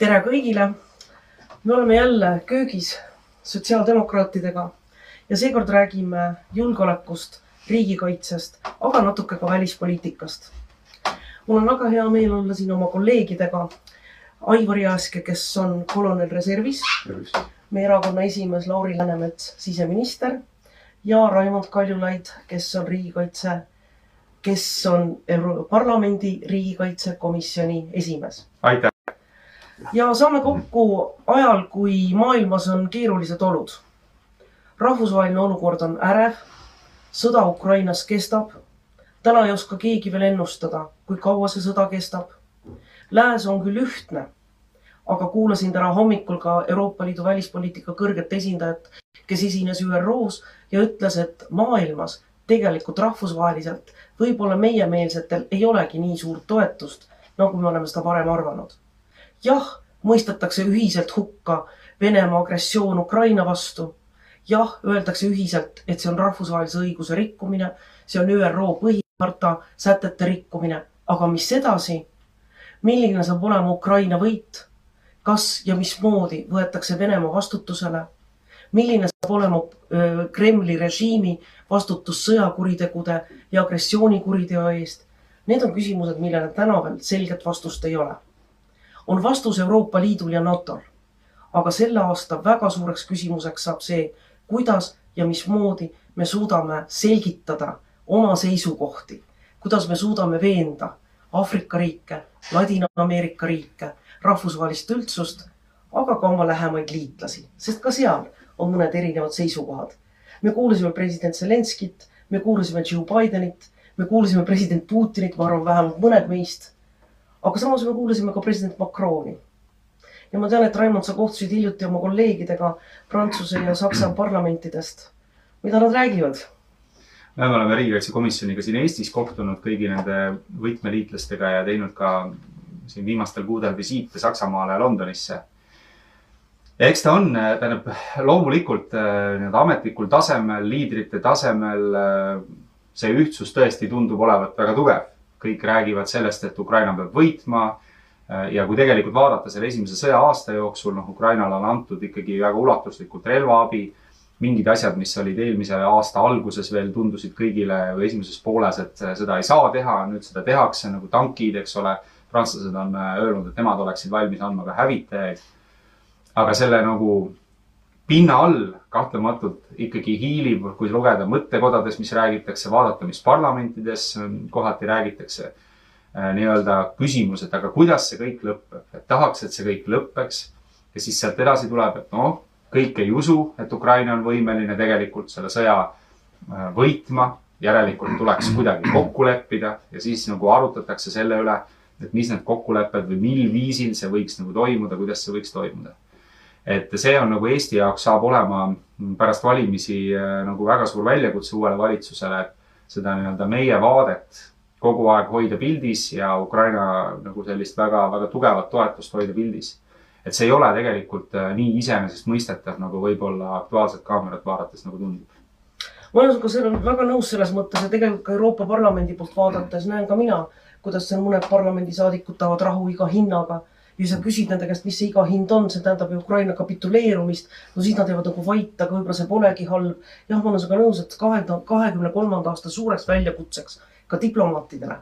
tere kõigile. me oleme jälle köögis sotsiaaldemokraatidega ja seekord räägime julgeolekust, riigikaitsest, aga natuke ka välispoliitikast. mul on väga hea meel olla siin oma kolleegidega. Aivar Jääske, kes on kolonel reservis, meie erakonna esimees Lauri Läänemets, siseminister ja Raimond Kaljulaid, kes on riigikaitse, kes on Europarlamendi riigikaitsekomisjoni esimees. aitäh! Ja saame kokku ajal, kui maailmas on keerulised olud. rahvusvaheline olukord on ärev, sõda Ukrainas kestab. täna ei oska keegi veel ennustada, kui kaua see sõda kestab. Lääs on küll ühtne, aga kuulasin täna hommikul ka Euroopa Liidu välispoliitika kõrget esindajat, kes esines ÜRO-s ja ütles, et maailmas tegelikult rahvusvaheliselt võib-olla meiemeelsetel ei olegi nii suurt toetust, nagu me oleme seda varem arvanud jah, mõistetakse ühiselt hukka Venemaa agressioon Ukraina vastu. jah, öeldakse ühiselt, et see on rahvusvahelise õiguse rikkumine, see on ÜRO põhiharta sätete rikkumine, aga mis edasi? milline saab olema Ukraina võit? kas ja mismoodi võetakse Venemaa vastutusele? milline saab olema Kremli režiimi vastutus sõjakuritegude ja agressioonikuriteo eest? Need on küsimused, millele täna veel selget vastust ei ole on vastus Euroopa Liidul ja NATO-l. aga selle aasta väga suureks küsimuseks saab see, kuidas ja mismoodi me suudame selgitada oma seisukohti, kuidas me suudame veenda Aafrika riike, Ladina-Ameerika riike, rahvusvahelist üldsust, aga ka oma lähemaid liitlasi, sest ka seal on mõned erinevad seisukohad. me kuulasime president Zelenskit, me kuulasime Joe Bidenit, me kuulasime president Putinit, ma arvan, vähemalt mõned meist aga samas me kuulasime ka president Macroni. ja ma tean, et Raimond, sa kohtusid hiljuti oma kolleegidega Prantsuse ja Saksa parlamentidest. mida nad räägivad? me oleme riigikaitsekomisjoniga siin Eestis kohtunud kõigi nende võtmeliitlastega ja teinud ka siin viimastel kuudel visiite Saksamaale ja Londonisse. ja eks ta on, tähendab loomulikult nii-öelda ametlikul tasemel, liidrite tasemel see ühtsus tõesti tundub olevat väga tugev kõik räägivad sellest, et Ukraina peab võitma. ja kui tegelikult vaadata selle esimese sõja aasta jooksul, noh, Ukrainale on antud ikkagi väga ulatuslikult relvaabi. mingid asjad, mis olid eelmise aasta alguses veel tundusid kõigile või esimeses pooles, et seda ei saa teha, nüüd seda tehakse nagu tankid, eks ole. prantslased on öelnud, et nemad oleksid valmis andma ka hävitajaid. aga selle nagu pinna all kahtlematult ikkagi hiilib, kui lugeda mõttekodades, mis räägitakse, vaadata, mis parlamentides kohati räägitakse. nii-öelda küsimus, et aga kuidas see kõik lõpeb, et tahaks, et see kõik lõpeks. ja siis sealt edasi tuleb, et noh, kõik ei usu, et Ukraina on võimeline tegelikult selle sõja võitma. järelikult tuleks kuidagi kokku leppida ja siis nagu arutatakse selle üle, et mis need kokkulepped või mil viisil see võiks nagu toimuda, kuidas see võiks toimuda et see on nagu Eesti jaoks saab olema pärast valimisi äh, nagu väga suur väljakutse uuele valitsusele, et seda nii-öelda meie vaadet kogu aeg hoida pildis ja Ukraina nagu sellist väga-väga tugevat toetust hoida pildis. et see ei ole tegelikult äh, nii iseenesestmõistetav, nagu võib-olla Aktuaalset Kaamerat vaadates nagu tundub ma olen sinuga selle väga nõus selles mõttes ja tegelikult ka Euroopa Parlamendi poolt vaadates näen ka mina, kuidas seal mõned parlamendisaadikud tahavad rahu iga hinnaga ja sa küsid nende käest, mis see iga hind on, see tähendab ju Ukraina kapituleerumist. no siis nad jäävad nagu vait, aga võib-olla see polegi halb. jah, ma olen sinuga nõus, et kahe, kahekümne kolmanda aasta suureks väljakutseks ka diplomaatidele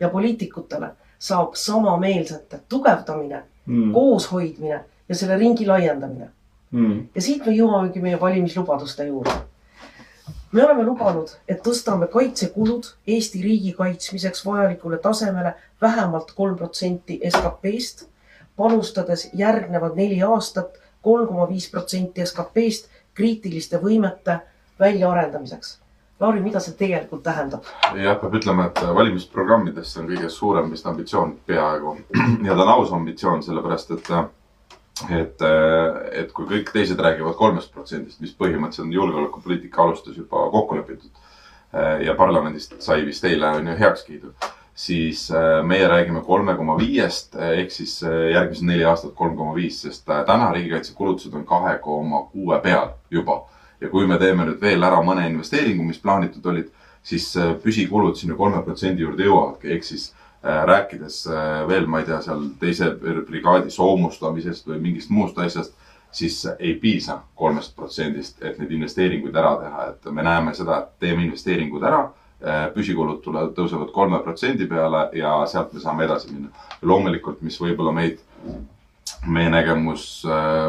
ja poliitikutele saab samameelsete tugevdamine mm., kooshoidmine ja selle ringi laiendamine mm.. ja siit me jõuamegi meie valimislubaduste juurde me oleme lubanud, et tõstame kaitsekulud Eesti riigi kaitsmiseks vajalikule tasemele vähemalt kolm protsenti SKP-st panustades järgnevad neli aastat kolm koma viis protsenti SKP-st kriitiliste võimete väljaarendamiseks. Lauri, mida see tegelikult tähendab? jah, peab ütlema, et valimisprogrammides see on kõige suurem vist ambitsioon peaaegu ja ta on aus ambitsioon, sellepärast et, et, et kui kõik teised räägivad kolmest protsendist, mis põhimõtteliselt on julgeolekupoliitika alustes juba kokku lepitud ja parlamendist sai vist eile on ju heakskiidu siis äh, meie räägime kolme koma viiest äh, ehk siis äh, järgmised neli aastat kolm koma viis, sest täna riigikaitsekulutused on kahe koma kuue peal juba. ja kui me teeme nüüd veel ära mõne investeeringu, mis plaanitud olid, siis püsikulud sinna kolme protsendi juurde jõuavadki, ehk siis rääkides veel, ma ei tea, seal teise brigaadi soomustamisest või mingist muust asjast, siis ei piisa kolmest protsendist, et neid investeeringuid ära teha, et me näeme seda, et teeme investeeringud ära püsikulud tulevad, tõusevad kolme protsendi peale ja sealt me saame edasi minna. loomulikult, mis võib-olla meid, meie nägemus äh,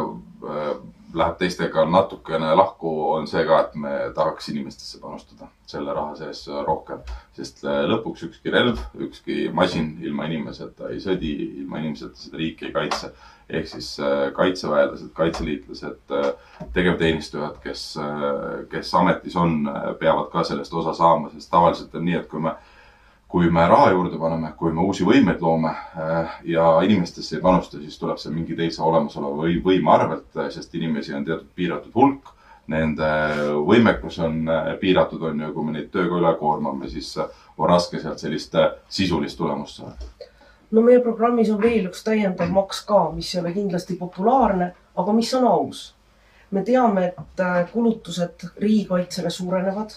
äh, läheb teistega natukene lahku, on see ka, et me tahaks inimestesse panustada selle raha sees rohkem. sest äh, lõpuks ükski relv, ükski masin ilma inimeseta ei sõdi, ilma inimeseta seda riiki ei kaitse. ehk siis äh, kaitseväelased, kaitseliitlased, äh, tegevteenistujad, kes, kes ametis on, peavad ka sellest osa saama, sest tavaliselt on nii, et kui me kui me raha juurde paneme, kui me uusi võimeid loome äh, ja inimestesse ei panusta, siis tuleb see mingi teise olemasoleva või võime arvelt, äh, sest inimesi on teatud piiratud hulk. Nende võimekus on äh, piiratud, on ju, kui me neid tööga üle koormame, siis on raske sealt sellist sisulist tulemust saada. no meie programmis on veel üks täiendav maks ka, mis ei ole kindlasti populaarne, aga mis on aus. me teame, et kulutused riigikaitsele suurenevad.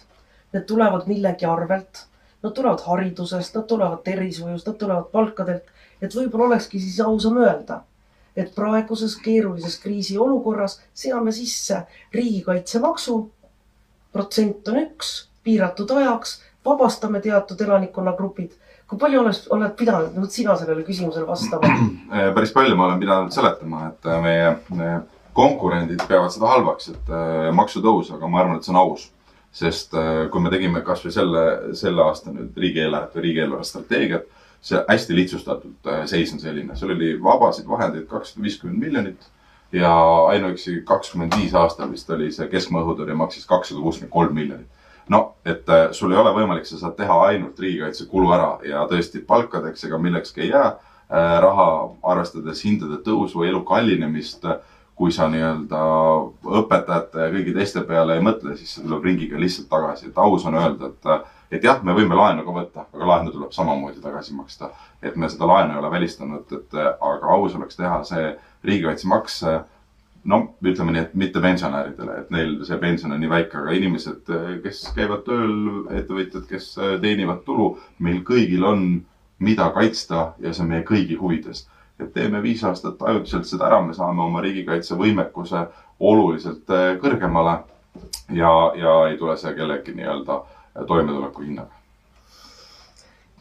Need tulevad millegi arvelt nad tulevad haridusest, nad tulevad tervishoiust, nad tulevad palkadelt. et võib-olla olekski siis ausam öelda, et praeguses keerulises kriisiolukorras seame sisse riigikaitsemaksu. protsent on üks, piiratud ajaks, vabastame teatud elanikkonnagrupid kui palju oleks, oled pidanud, nüüd sina sellele küsimusele vastama? päris palju ma olen pidanud seletama, et meie, meie konkurendid peavad seda halvaks, et äh, maksutõus, aga ma arvan, et see on aus sest äh, kui me tegime kasvõi selle, selle aasta nüüd riigieelarvet või riigieelarve strateegiat, see hästi lihtsustatud äh, seis on selline, seal oli vabasid vahendeid kakssada viiskümmend miljonit ja ainuüksi kakskümmend viis aastal vist oli see keskmaa õhutõrje maksis kakssada kuuskümmend kolm miljonit. no, et äh, sul ei ole võimalik, sa saad teha ainult riigikaitsekulu ära ja tõesti palkadeks ega millekski ei jää raha, arvestades hindade tõusu, elu kallinemist kui sa nii-öelda õpetajate ja kõigi teiste peale ei mõtle, siis see tuleb ringiga lihtsalt tagasi, et aus on öelda, et, et jah, me võime laenu ka võtta, aga laenu tuleb samamoodi tagasi maksta. et me seda laenu ei ole välistanud, et aga aus oleks teha see riigikaitsemaks no ütleme nii, et mitte pensionäridele, et neil see pension on nii väike, aga inimesed, kes käivad tööl, ettevõtjad, kes teenivad tulu, meil kõigil on, mida kaitsta ja see on meie kõigi huvides et teeme viis aastat ajutiselt seda ära, me saame oma riigikaitsevõimekuse oluliselt äh, kõrgemale ja, ja ei tule see kellegi nii-öelda toimetuleku hinnaga.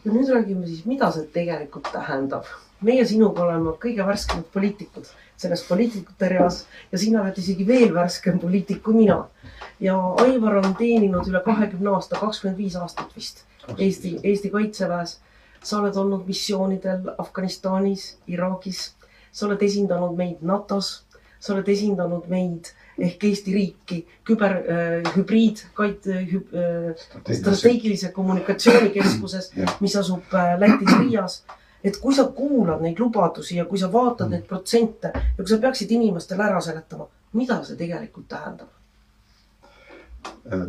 ja nüüd räägime siis, mida see tegelikult tähendab. meie sinuga oleme kõige värskemad poliitikud selles poliitikute reas ja sina oled isegi veel värskem poliitik kui mina. ja Aivar on teeninud üle kahekümne aasta, kakskümmend viis aastat vist Eesti, Eesti Kaitseväes sa oled olnud missioonidel Afganistanis, Iraagis, sa oled esindanud meid NATO-s, sa oled esindanud meid ehk Eesti riiki küber äh,, hübriidkait- hüb, äh, strateegilise. kommunikatsioonikeskuses, mis asub äh, Lätis Riias. et kui sa kuulad neid lubadusi ja kui sa vaatad mm. neid protsente ja kui sa peaksid inimestele ära seletama, mida see tegelikult tähendab? Äh,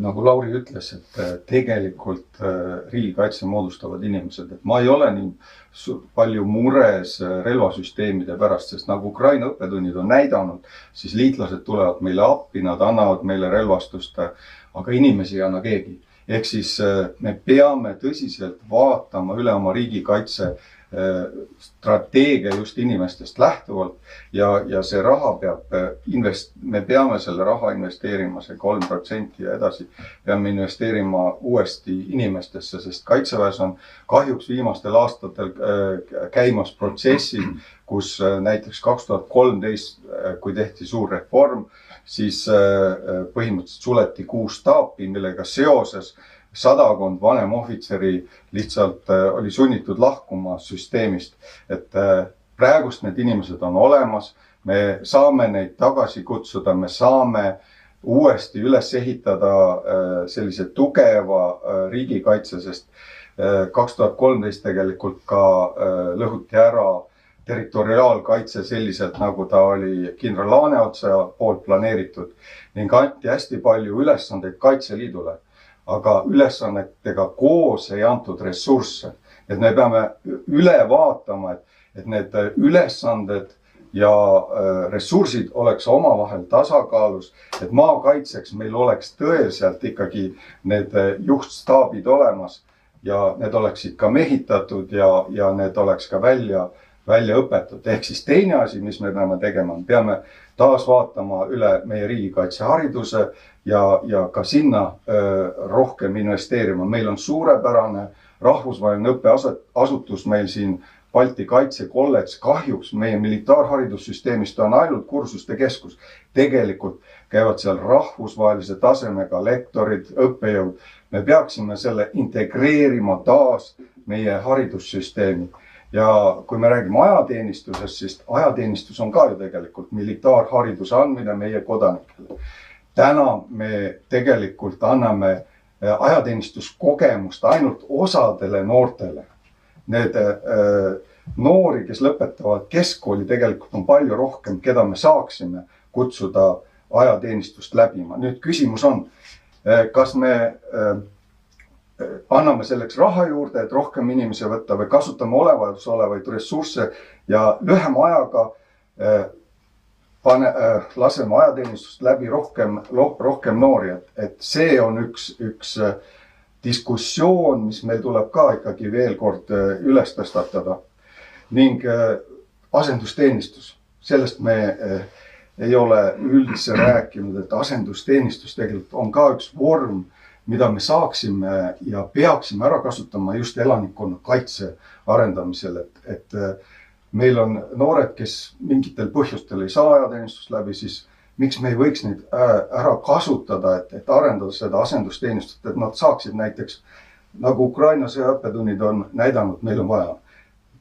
nagu Lauri ütles, et äh, tegelikult äh, riigikaitse moodustavad inimesed, et ma ei ole nii palju mures relvasüsteemide pärast, sest nagu Ukraina õppetunnid on näidanud, siis liitlased tulevad meile appi, nad annavad meile relvastust, aga inimesi ei anna keegi. ehk siis me peame tõsiselt vaatama üle oma riigikaitse strateegia just inimestest lähtuvalt ja, ja see raha peab äh, invest-, me peame selle raha investeerima, see kolm protsenti ja edasi, peame investeerima uuesti inimestesse, sest kaitseväes on kahjuks viimastel aastatel äh, käimas protsessid, kus äh, näiteks kaks tuhat kolmteist, kui tehti suur reform, siis põhimõtteliselt suleti kuus staapi, millega seoses sadakond vanemohvitseri lihtsalt äh, oli sunnitud lahkuma süsteemist. et äh, praegust need inimesed on olemas, me saame neid tagasi kutsuda, me saame uuesti üles ehitada äh, sellise tugeva riigikaitse, sest kaks tuhat kolmteist tegelikult ka lõhuti ära territoriaalkaitse selliselt, nagu ta oli kindral Laaneotsa poolt planeeritud ning anti hästi palju ülesandeid Kaitseliidule aga ülesannetega koos ei antud ressursse. et me peame üle vaatama, et, et need ülesanded ja äh, ressursid oleks omavahel tasakaalus, et maakaitseks meil oleks tõeliselt ikkagi need äh, juhtstaabid olemas. ja need oleksid ka mehitatud ja, ja need oleks ka välja, välja õpetatud. ehk siis teine asi, mis me peame tegema, peame taas vaatama üle meie riigikaitsehariduse ja, ja ka sinna öö, rohkem investeerima. meil on suurepärane rahvusvaheline õppeasutus meil siin Balti Kaitsekolledž, kahjuks meie militaarharidussüsteemis ta on ainult kursuste keskus. tegelikult käivad seal rahvusvahelise tasemega lektorid, õppejõud. me peaksime selle integreerima taas meie haridussüsteemi. Ja kui me räägime ajateenistusest, siis ajateenistus on ka ju tegelikult militaarhariduse andmine meie kodanikele. täna me tegelikult anname ajateenistuskogemust ainult osadele noortele need äh, noori, kes lõpetavad keskkooli, tegelikult on palju rohkem, keda me saaksime kutsuda ajateenistust läbima. nüüd küsimus on, äh, kas me anname selleks raha juurde, et rohkem inimesi võtta või kasutame olemasolevaid ressursse ja lühema ajaga pane, laseme ajateenistust läbi rohkem, rohkem noori, et, et see on üks, üks diskussioon, mis meil tuleb ka ikkagi veel kord äh, üles tõstatada. ning äh, asendusteenistus, sellest me äh, ei ole üldse rääkinud, et asendusteenistus tegelikult on ka üks vorm, mida me saaksime ja peaksime ära kasutama just elanikkonna kaitse arendamisel, et, et meil on noored, kes mingitel põhjustel ei saa ajateenistust läbi, siis miks me ei võiks neid äh, ära kasutada, et, et arendada seda asendusteenistust, et nad saaksid näiteks nagu Ukraina sõjaõppetunnid on näidanud, meil on vaja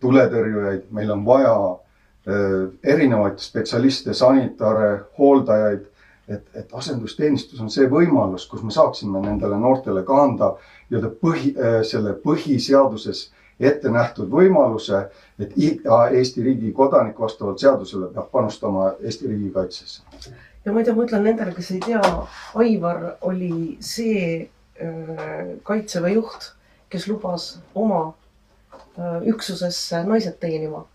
tuletõrjujaid, meil on vaja äh, erinevaid spetsialiste, sanitare, hooldajaid. Et, et asendusteenistus on see võimalus, kus me saaksime nendele noortele ka anda nii-öelda põhi äh,, selle põhiseaduses ette nähtud võimaluse, et iga Eesti riigi kodanik vastavalt seadusele peab panustama Eesti riigikaitsesse ja tea, ma ütlen nendele, kes ei tea, Aivar oli see äh, kaitseväe juht, kes lubas oma äh, üksusesse naised teenima.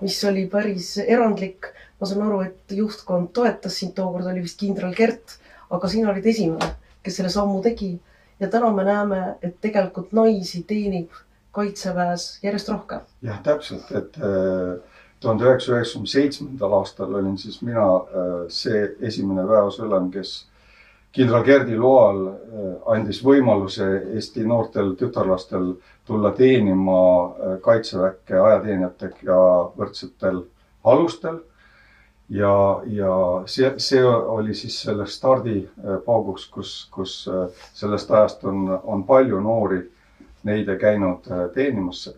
Mis oli päris erandlik. ma saan aru, et juhtkond toetas sind, tookord oli vist kindral Kert, aga sina olid esimene, kes selle sammu tegi. ja täna me näeme, et tegelikult naisi teenib kaitseväes järjest rohkem. jah, täpselt, et äh tuhande üheksasaja üheksakümne seitsmendal aastal olin siis mina äh, see esimene väeosaülem, kes kindral Gerdi loal äh, andis võimaluse Eesti noortel tütarlastel tulla teenima äh, kaitseväkke ajateenijatega võrdsetel alustel. ja, ja see, see oli siis selle stardipauguks, kus, kus sellest ajast on, on palju noori neile käinud teenimas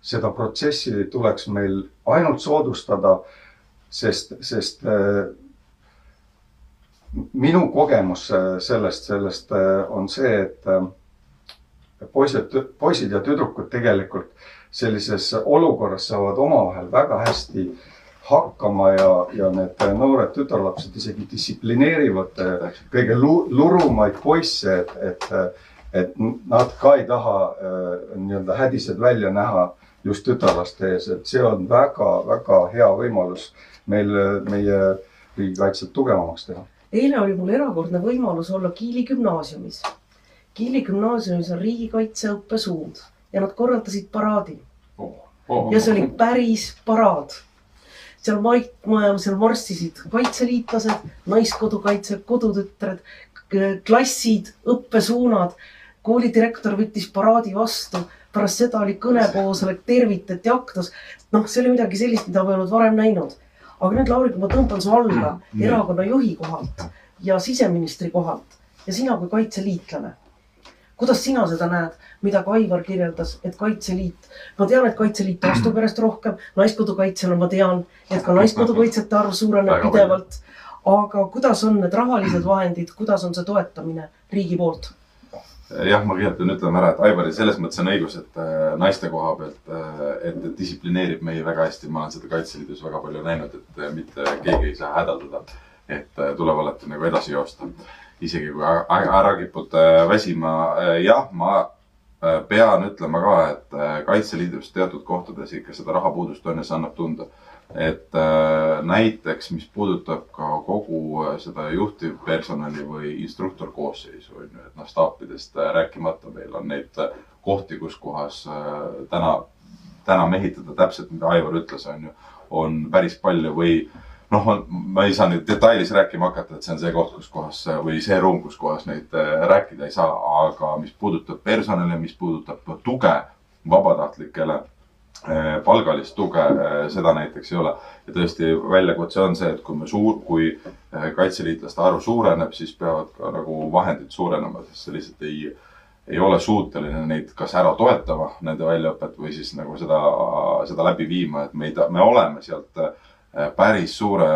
seda protsessi tuleks meil ainult soodustada, sest, sest äh, minu kogemus äh, sellest, sellest äh, on see, et poisid, poisid ja tüdrukud tegelikult sellises olukorras saavad omavahel väga hästi hakkama ja, ja need noored tütarlapsed isegi distsiplineerivad kõige lurumaid poisse, et, et, et nad ka ei taha nii-öelda hädised välja näha just tütarlaste ees, et see on väga-väga hea võimalus meil, meie riigikaitset tugevamaks teha. Eile oli mul erakordne võimalus olla Kiili gümnaasiumis. Kiili gümnaasiumis on riigikaitseõppe suund ja nad korraldasid paraadi oh,. Oh, ja see oli päris paraad. seal maik-, seal marssisid kaitseliitlased, Naiskodukaitse, kodutütred, klassid, õppesuunad. koolidirektor võttis paraadi vastu pärast seda oli kõnekoosolek, tervitati aktus. noh, see oli midagi sellist, mida ma ei olnud varem näinud. Aga nüüd, Lauri, kui ma tõmban su alla erakonna juhi kohalt ja siseministri kohalt ja sina kui kaitseliitlane. kuidas sina seda näed, mida ka Aivar kirjeldas, et Kaitseliit, ma tean, et Kaitseliit astub järjest rohkem, Naiskodukaitsjana ma tean, et ka Naiskodukaitsjate arv suureneb pidevalt. aga kuidas on need rahalised vahendid, kuidas on see toetamine riigi poolt? Jah, ma kõigepealt pean ütlema ära, et Aivaril selles mõttes on õigus, et äh, naiste koha pealt, äh, et distsiplineerib mehi väga hästi. ma olen seda Kaitseliidus väga palju näinud, et äh, mitte keegi ei saa hädaldada. et tuleb alati nagu edasi joosta. isegi kui ära kipud väsima. jah, ma pean ütlema ka, et Kaitseliidus teatud kohtades ikka seda rahapuudust on ja see annab tunda et äh, näiteks, mis puudutab ka kogu äh, seda juhtivpersonali või instruktorkoosseisu on ju, et noh, staapidest äh, rääkimata, meil on neid kohti, kus kohas täna, täna mehitada täpselt, mida Aivar ütles, on ju, on päris palju või noh, ma ei saa nüüd detailis rääkima hakata, et see on see koht, kus kohas või see ruum, kus kohas neid rääkida ei saa, aga mis puudutab personali, mis puudutab tuge vabatahtlikele palgalist tuge, seda näiteks ei ole. ja tõesti, väljakutse on see, et kui me suur, kui kaitseliitlaste arv suureneb, siis peavad ka nagu vahendid suurenema, sest see lihtsalt ei, ei ole suuteline neid kas ära toetama, nende väljaõpet või siis nagu seda, seda läbi viima, et me ei, me oleme sealt äh, päris suure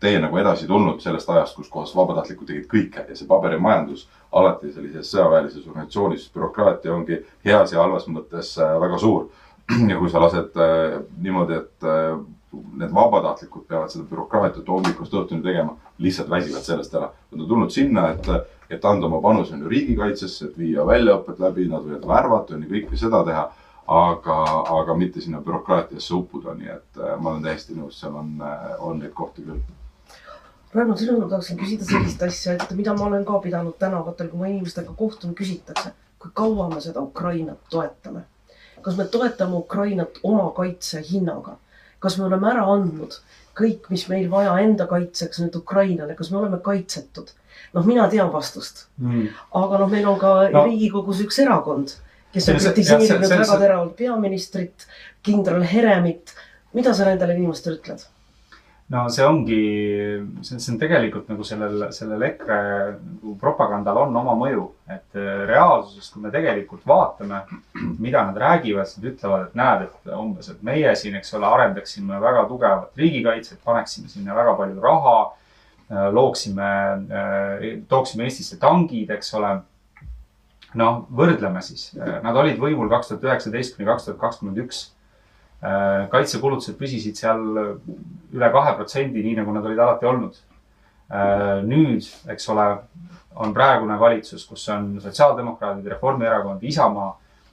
tee nagu edasi tulnud sellest ajast, kus kohas vabatahtlikud tegid kõike ja see paberimajandus alati sellises sõjaväelises organisatsioonis, bürokraatia ongi heas ja halvas mõttes äh, väga suur. ja kui sa lased äh, niimoodi, et need vabatahtlikud peavad seda bürokraatiat hommikust õhtuni tegema, lihtsalt väsivad sellest ära. Nad on tulnud sinna, et et anda oma panus on ju riigikaitsesse, et viia väljaõpet läbi, nad võivad värvata, on ju kõike seda teha. aga, aga mitte sinna bürokraatiasse uppuda, nii et äh, ma olen täiesti nõus, seal on, äh, on neid kohti küll. Raimond, sinult tahaksin küsida sellist asja, et mida ma olen ka pidanud tänavatel, kui ma inimestega kohtun, küsitakse, kui kaua me seda Ukrainat toetame. Kas me toetame Ukrainat oma kaitse hinnaga? kas me oleme ära andnud kõik, mis meil vaja enda kaitseks nüüd Ukrainale, kas me oleme kaitsetud? noh, mina tean vastust mm.. aga noh, meil on ka no. Riigikogus üks erakond, kes on kritiseerinud väga teravalt peaministrit, kindral Heremit. mida sa nendele inimestele ütled? No see ongi, see, see on tegelikult nagu sellel, sellel EKRE nagu propagandal on oma mõju, et äh, reaalsuses, kui me tegelikult vaatame, mida nad räägivad, siis nad ütlevad, et näed, et umbes, et meie siin, eks ole, arendaksime väga tugevat riigikaitset, paneksime sinna väga palju raha Äh, looksime, äh, tooksime Eestisse tangid, eks ole. noh, võrdleme siis, nad olid võimul kaks tuhat üheksateist kuni kaks tuhat kakskümmend üks. Kaitsekulutused püsisid seal üle kahe protsendi, nii nagu nad olid alati olnud. nüüd, eks ole, on praegune valitsus, kus on sotsiaaldemokraadid, Reformierakond, Isamaa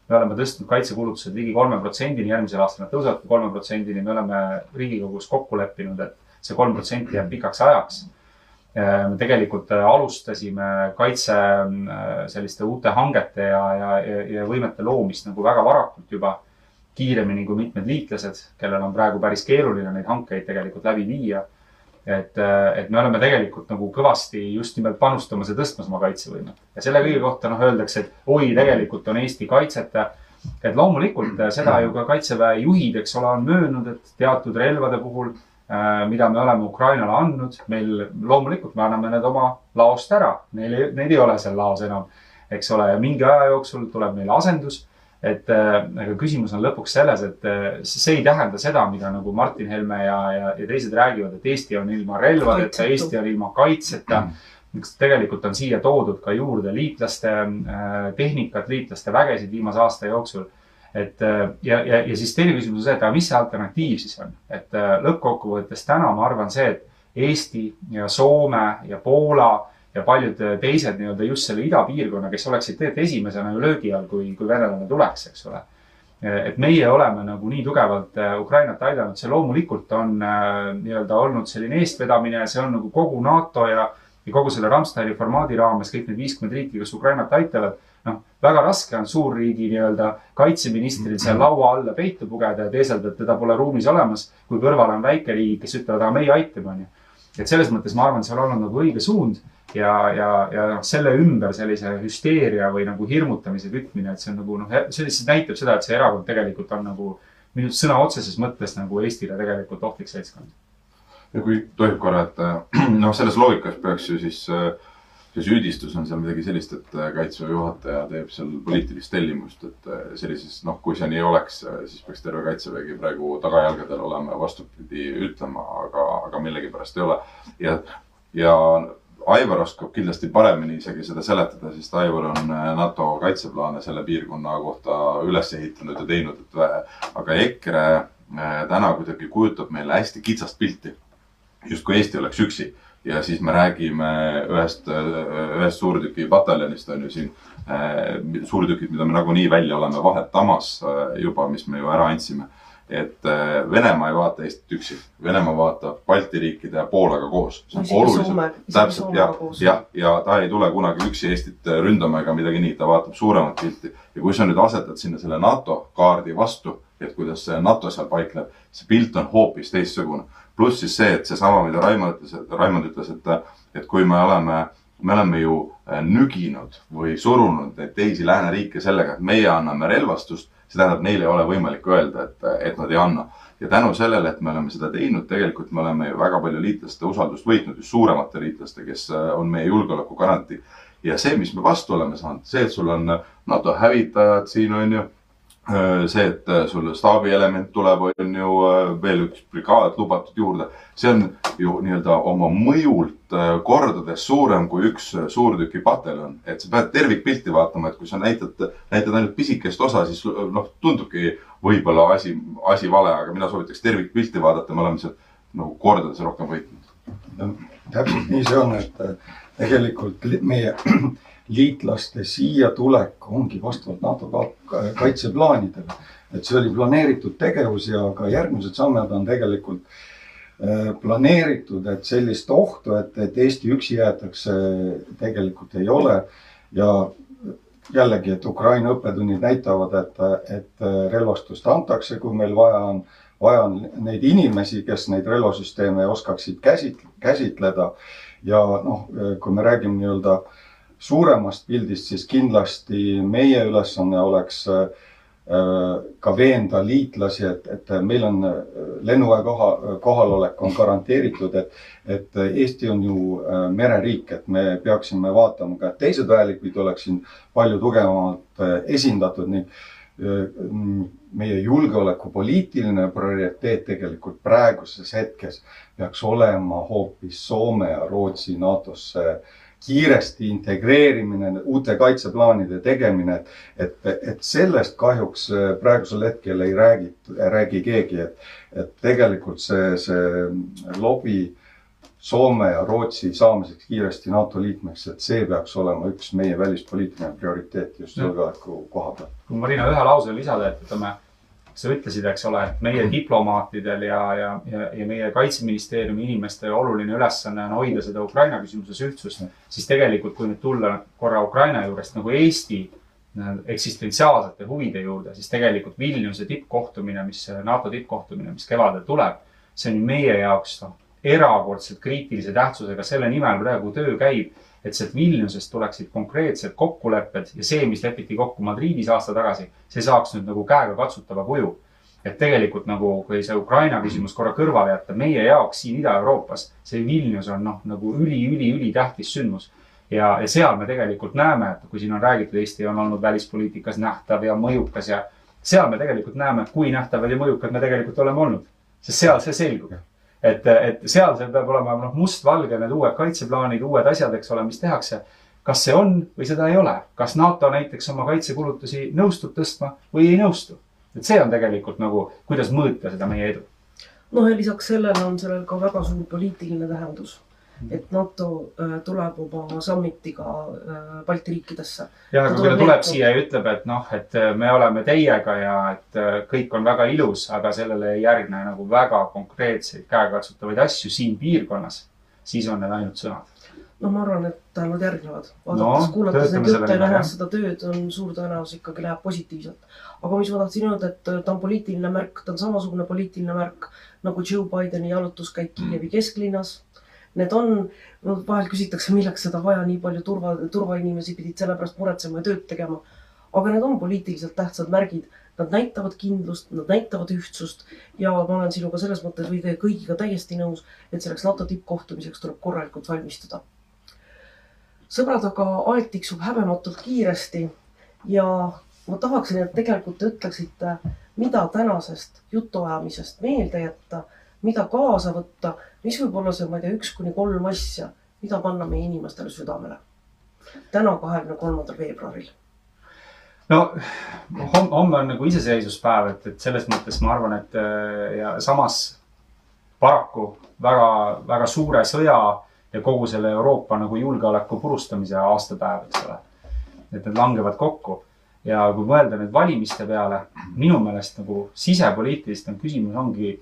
me oleme tõstnud kaitsekulutused ligi kolme protsendini, järgmisel aastal nad tõusevad kolme protsendini, me oleme Riigikogus kokku leppinud, et see kolm protsenti jääb pikaks ajaks Äh, me tegelikult äh, alustasime kaitse äh, selliste uute hangete ja, ja, ja võimete loomist nagu väga varakult juba. Kiiremini kui mitmed liitlased, kellel on praegu päris keeruline neid hankeid tegelikult läbi viia. et, et me oleme tegelikult nagu kõvasti just nimelt panustamas ja tõstmas oma kaitsevõimet ja selle kõige kohta noh, öeldakse, et oi, tegelikult on Eesti kaitseta et loomulikult seda ju ka kaitseväe juhid, eks ole, on möönnud, et teatud relvade puhul Äh, mida me oleme Ukrainale andnud, meil loomulikult me anname need oma laost ära, neil ei, neid ei ole seal laos enam, eks ole, ja mingi aja jooksul tuleb meile asendus. Et äh, aga küsimus on lõpuks selles, et äh, see ei tähenda seda, mida nagu Martin Helme ja, ja, ja teised räägivad, et Eesti on ilma relvadeta, Eesti on ilma kaitseta. Mm.. tegelikult on siia toodud ka juurde liitlaste tehnikat, liitlaste vägesid viimase aasta jooksul. Et äh, ja, ja, ja siis teine küsimus on see, et aga mis see alternatiiv siis on, et äh, lõppkokkuvõttes täna ma arvan see, et Eesti ja Soome ja Poola ja paljud äh, teised nii-öelda just selle idapiirkonna, kes oleksid tegelikult esimesena ju löögi all, kui, kui venelane tuleks, eks ole. et meie oleme nagu nii tugevalt Ukrainat aidanud, see loomulikult on nii-öelda olnud selline eestvedamine, see on nagu kogu NATO ja, ja kogu selle Ramsteini formaadi raames kõik need viiskümmend riiki, kes Ukrainat aitavad noh, väga raske on suurriigi nii-öelda kaitseministril seal laua alla peitu pugeda ja teeselda, et teda pole ruumis olemas, kui kõrval on väikeriigid, kes ütlevad, aga meie aitame, onju. Et selles mõttes ma arvan, see on olnud nagu õige suund ja, ja, ja noh, selle ümber sellise hüsteeria või nagu hirmutamise kütmine, et see on nagu noh, see lihtsalt näitab seda, et see erakond tegelikult on nagu minu sõna otseses mõttes nagu Eestile tegelikult ohtlik seltskond. ja kui tohib korra, et noh, selles loogikas peaks ju siis äh, see süüdistus on seal midagi sellist, et äh, kaitseväe juhataja teeb seal poliitilist tellimust, et äh, sellises, noh, kui see nii oleks, äh, siis peaks terve kaitsevägi praegu tagajalgadel olema ja vastupidi ütlema, aga, aga millegipärast ei ole. ja, ja Aivar oskab kindlasti paremini isegi seda seletada, sest Aivar on NATO kaitseplaane selle piirkonna kohta üles ehitanud ja teinud, et aga EKRE täna kuidagi kujutab meile hästi kitsast pilti. justkui Eesti oleks üksi ja siis me räägime ühest, ühest suurtükipataljonist on ju siin äh, suurtükid, mida me nagunii välja oleme vahetamas äh, juba, mis me ju ära andsime. et äh, Venemaa ei vaata Eestit üksi, Venemaa vaatab Balti riikide ja Poolaga koos. Soomega koos. jah, ja ta ei tule kunagi üksi Eestit ründama ega midagi nii, ta vaatab suuremat pilti. ja kui sa nüüd asetad sinna selle NATO kaardi vastu, et kuidas see NATO seal paikneb, see pilt on hoopis teistsugune. Pluss siis see, et seesama, mida Raimond ütles, Raimond ütles, et, et kui me oleme me oleme ju äh, nüginud või surunud neid teisi lääneriike sellega, et meie anname relvastust see tähendab, neil ei ole võimalik öelda, et, et nad ei anna. ja tänu sellele, et me oleme seda teinud, tegelikult me oleme ju väga palju liitlaste usaldust võitnud, just suuremate liitlaste, kes äh, on meie julgeoleku garantii. ja see, mis me vastu oleme saanud, see, et sul on NATO hävitajad siin on ju see, et äh, sul staabielement tuleb, on ju äh, veel üks brigaad lubatud juurde, see on ju nii-öelda oma mõjult kordades suurem kui üks suurtükipataljon. et sa pead tervikpilti vaatama, et kui sa näitad, näitad ainult pisikest osa, siis noh, tundubki võib-olla asi, asi vale, aga mina soovitaks tervikpilti vaadata, me oleme sealt nagu kordades rohkem võitnud. täpselt nii see on, et tegelikult meie liitlaste siia tulek ongi vastavalt NATO kaitseplaanidele. et see oli planeeritud tegevus ja ka järgmised sammud on tegelikult äh, planeeritud, et sellist ohtu, et, et Eesti üksi jäetakse, tegelikult ei ole. ja jällegi, et Ukraina õppetunnid näitavad, et, et relvastust antakse, kui meil vaja on. vaja on neid inimesi, kes neid relvasüsteeme oskaksid käsit-, käsitleda. ja noh, kui me räägime nii-öelda äh, suuremast pildist, siis kindlasti meie ülesanne oleks äh, ka veenda liitlasi, et, et meil on äh, lennuväe koha, kohalolek on garanteeritud, et, et Eesti on ju äh, mereriik, et me peaksime vaatama ka, et teised väelikud oleks siin palju tugevamalt esindatud, nii meie julgeolekupoliitiline prioriteet tegelikult praeguses hetkes peaks olema hoopis Soome ja Rootsi NATO-sse äh, kiiresti integreerimine, uute kaitseplaanide tegemine, et, et, et sellest kahjuks äh, praegusel hetkel ei räägi, räägi keegi, et, et tegelikult see, see lobi Soome ja Rootsi saamiseks kiiresti NATO liikmeks, et see peaks olema üks meie välispoliitiline prioriteet just julgeoleku koha pealt. kui Marina ühe lause lisada, et ütleme sa ütlesid, eks ole, et meie diplomaatidel ja, ja, ja, ja meie kaitseministeeriumi inimeste oluline ülesanne on hoida seda Ukraina küsimuses ühtsust, siis tegelikult, kui nüüd tulla korra Ukraina juurest nagu Eesti eksistentsiaalsete huvide juurde, siis tegelikult Vilniuse tippkohtumine, mis, NATO tippkohtumine, mis kevadel tuleb, see on meie jaoks noh, erakordselt kriitilise tähtsusega, selle nimel praegu töö käib et sealt Vilniusest tuleksid konkreetsed kokkulepped ja see, mis lepiti kokku Madridis aasta tagasi, see saaks nüüd nagu käegakatsutava kuju. et tegelikult nagu, kui see Ukraina küsimus korra kõrvale jätta, meie jaoks siin Ida-Euroopas see Vilnius on noh, nagu üli-üli-ülitähtis sündmus. ja, ja seal me tegelikult näeme, et kui siin on räägitud, Eesti on olnud välispoliitikas nähtav ja mõjukas ja seal me tegelikult näeme, kui nähtavad ja mõjukad me tegelikult oleme olnud. sest seal see selgub et, et seal see peab olema noh, mustvalge need uued kaitseplaanid, uued asjad, eks ole, mis tehakse. kas see on või seda ei ole, kas NATO näiteks oma kaitsekulutusi nõustub tõstma või ei nõustu? et see on tegelikult nagu, kuidas mõõta seda meie edu. noh, ja lisaks sellele on sellel ka väga suur poliitiline tähendus et NATO äh, tuleb oma summitiga äh, Balti riikidesse. jah, aga kui ta tuleb siia ja ütleb, et noh, et äh, me oleme teiega ja et kõik on väga ilus, aga sellele ei järgne nagu väga konkreetseid käekatsutavaid asju siin piirkonnas, siis on need ainult sõnad no ma arvan, et nad järgnevad. vaadates no,, kuulates neid jutte ja nähes seda tööd, on suur tõenäosus ikkagi läheb positiivselt. aga mis ma tahtsin öelda, et ta on poliitiline märk, ta on samasugune poliitiline märk nagu Joe Bideni jalutuskäik Kiievi kesklinnas Need on, no vahel küsitakse, milleks seda vaja, nii palju turva, turvainimesi pidid selle pärast muretsema ja tööd tegema. aga need on poliitiliselt tähtsad märgid. Nad näitavad kindlust, nad näitavad ühtsust ja ma olen sinuga selles mõttes või kõigiga täiesti nõus, et selleks NATO tippkohtumiseks tuleb korralikult valmistuda. sõbrad, aga aeg tiksub häbematult kiiresti ja ma tahaksin, et tegelikult te ütleksite, mida tänasest jutuajamisest meelde jätta mida kaasa võtta, mis võib olla see, ma ei tea, üks kuni kolm asja, mida panna meie inimestele südamele. täna, kahekümne kolmandal veebruaril. no homme, on nagu iseseisvuspäev, et, et selles mõttes ma arvan, et äh, ja samas paraku väga, väga suure sõja ja kogu selle Euroopa nagu julgeoleku purustamise aastapäev, eks ole. et need langevad kokku ja kui mõelda nüüd valimiste peale, minu meelest nagu sisepoliitiliselt on küsimus ongi,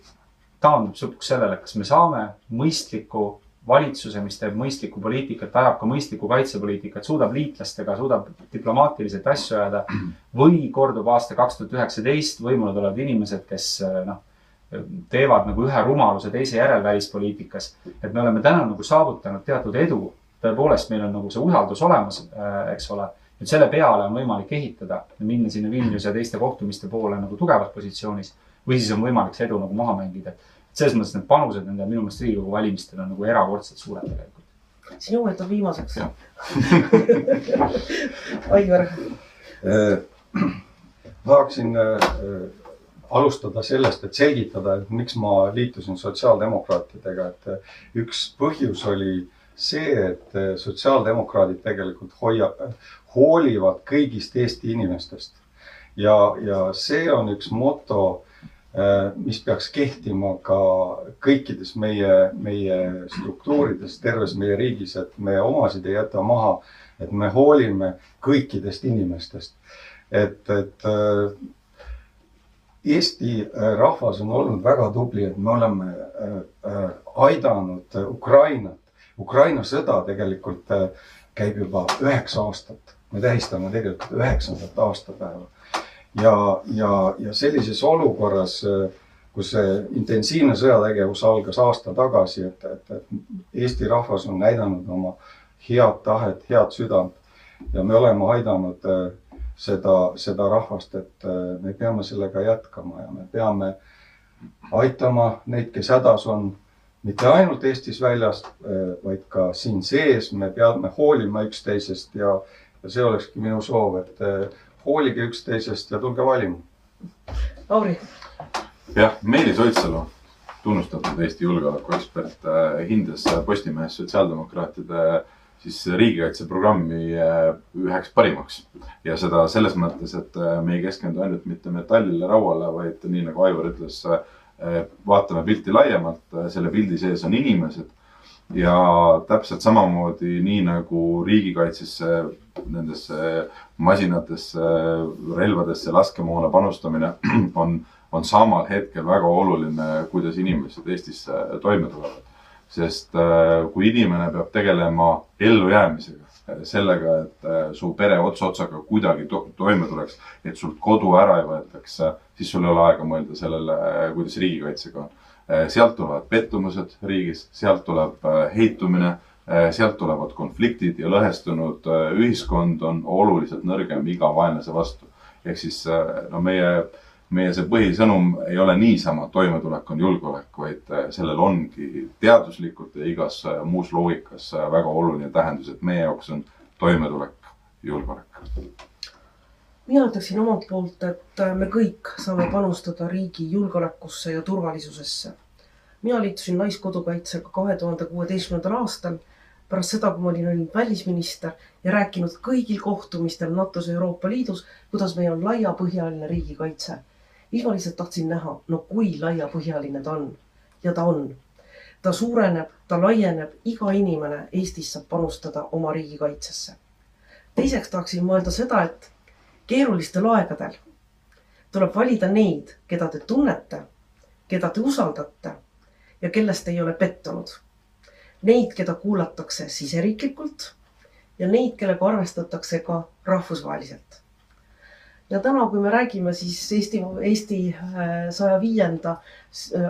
taandub lõpuks sellele, kas me saame mõistliku valitsuse, mis teeb mõistlikku poliitikat, ajab ka mõistlikku kaitsepoliitikat, suudab liitlastega, suudab diplomaatiliselt asju ajada või kordub aasta kaks tuhat üheksateist, võimule tulevad inimesed, kes noh, teevad nagu ühe rumaluse teise järel välispoliitikas. et me oleme täna nagu saavutanud teatud edu. tõepoolest, meil on nagu see usaldus olemas, eks ole. et selle peale on võimalik ehitada, minna sinna Vilniuse ja teiste kohtumiste poole nagu tugevas positsioonis või siis on võimalik see edu nagu maha mängida. et selles mõttes need panused nende minu meelest Riigikogu valimistel on nagu erakordselt suured tegelikult. sinu võtab viimaseks. Aivar. tahaksin äh, alustada sellest, et selgitada, et miks ma liitusin sotsiaaldemokraatidega, et äh, üks põhjus oli see, et äh, sotsiaaldemokraadid tegelikult hoia-, hoolivad kõigist Eesti inimestest. ja, ja see on üks moto, mis peaks kehtima ka kõikides meie, meie struktuurides, terves meie riigis, et me omasid ei jäta maha, et me hoolime kõikidest inimestest. et, et Eesti rahvas on olnud väga tubli, et me oleme aidanud Ukrainat. Ukraina sõda tegelikult käib juba üheksa aastat. me tähistame tegelikult üheksandat aastapäeva. Ja, ja, ja sellises olukorras, kus see intensiivne sõjategevus algas aasta tagasi, et, et, et Eesti rahvas on näidanud oma head tahet, head südant. Ja me oleme aidanud seda, seda rahvast, et me peame sellega jätkama ja me peame aitama neid, kes hädas on, mitte ainult Eestis väljas, vaid ka siin sees, me peame hoolima üksteisest ja, ja see olekski minu soov, et hoolige üksteisest ja tulge valima. Lauri. jah, Meelis Oidsalu, tunnustatud Eesti julgeolekuekspert, hindas Postimehes sotsiaaldemokraatide siis riigikaitseprogrammi üheks parimaks. ja seda selles mõttes, et me ei keskendu ainult mitte metallile, rauale, vaid nii nagu Aivar ütles, vaatame pilti laiemalt, selle pildi sees on inimesed. Ja täpselt samamoodi, nii nagu riigikaitsesse, nendesse masinatesse, relvadesse, laskemoona panustamine on, on samal hetkel väga oluline, kuidas inimesed Eestis toime tulevad sest kui inimene peab tegelema ellujäämisega, sellega, et su pere ots otsaga kuidagi to toime tuleks, et sult kodu ära ei võetaks, siis sul ei ole aega mõelda sellele, kuidas riigikaitsega on. Sealt tulevad pettumused riigis, sealt tuleb heitumine, sealt tulevad konfliktid ja lõhestunud ühiskond on oluliselt nõrgem iga vaenlase vastu. ehk siis no meie meie see põhisõnum ei ole niisama toimetulek on julgeolek, vaid sellel ongi teaduslikult ja igas muus loogikas väga oluline tähendus, et meie jaoks on toimetulek julgeolek. mina ütleksin omalt poolt, et me kõik saame panustada riigi julgeolekusse ja turvalisusesse. Mina liitusin Naiskodukaitsega kahe tuhande kuueteistkümnendal aastal pärast seda, kui ma olin olnud välisminister ja rääkinud kõigil kohtumistel NATO-s ja Euroopa Liidus, kuidas meil on laiapõhjaline riigikaitse siis ma lihtsalt tahtsin näha, no kui laiapõhjaline ta on. ja ta on. ta suureneb, ta laieneb, iga inimene Eestis saab panustada oma riigikaitsesse. teiseks tahaksin mõelda seda, et keerulistel aegadel tuleb valida neid, keda te tunnete, keda te usaldate ja kellest ei ole pettunud. Neid, keda kuulatakse siseriiklikult ja neid, kellega arvestatakse ka rahvusvaheliselt ja täna, kui me räägime siis Eesti, Eesti saja viienda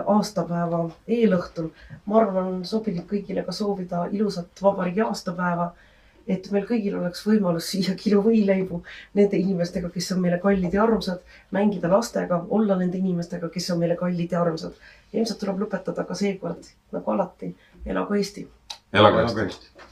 aastapäeva eelõhtul, ma arvan, sobilik kõigile ka soovida ilusat vabariigi aastapäeva. Et meil kõigil oleks võimalus süüa kilo võileibu nende inimestega, kes on meile kallid ja armsad, mängida lastega, olla nende inimestega, kes on meile kallid ja armsad. ilmselt tuleb lõpetada ka seekord nagu alati, elagu Eesti. elagu Eesti.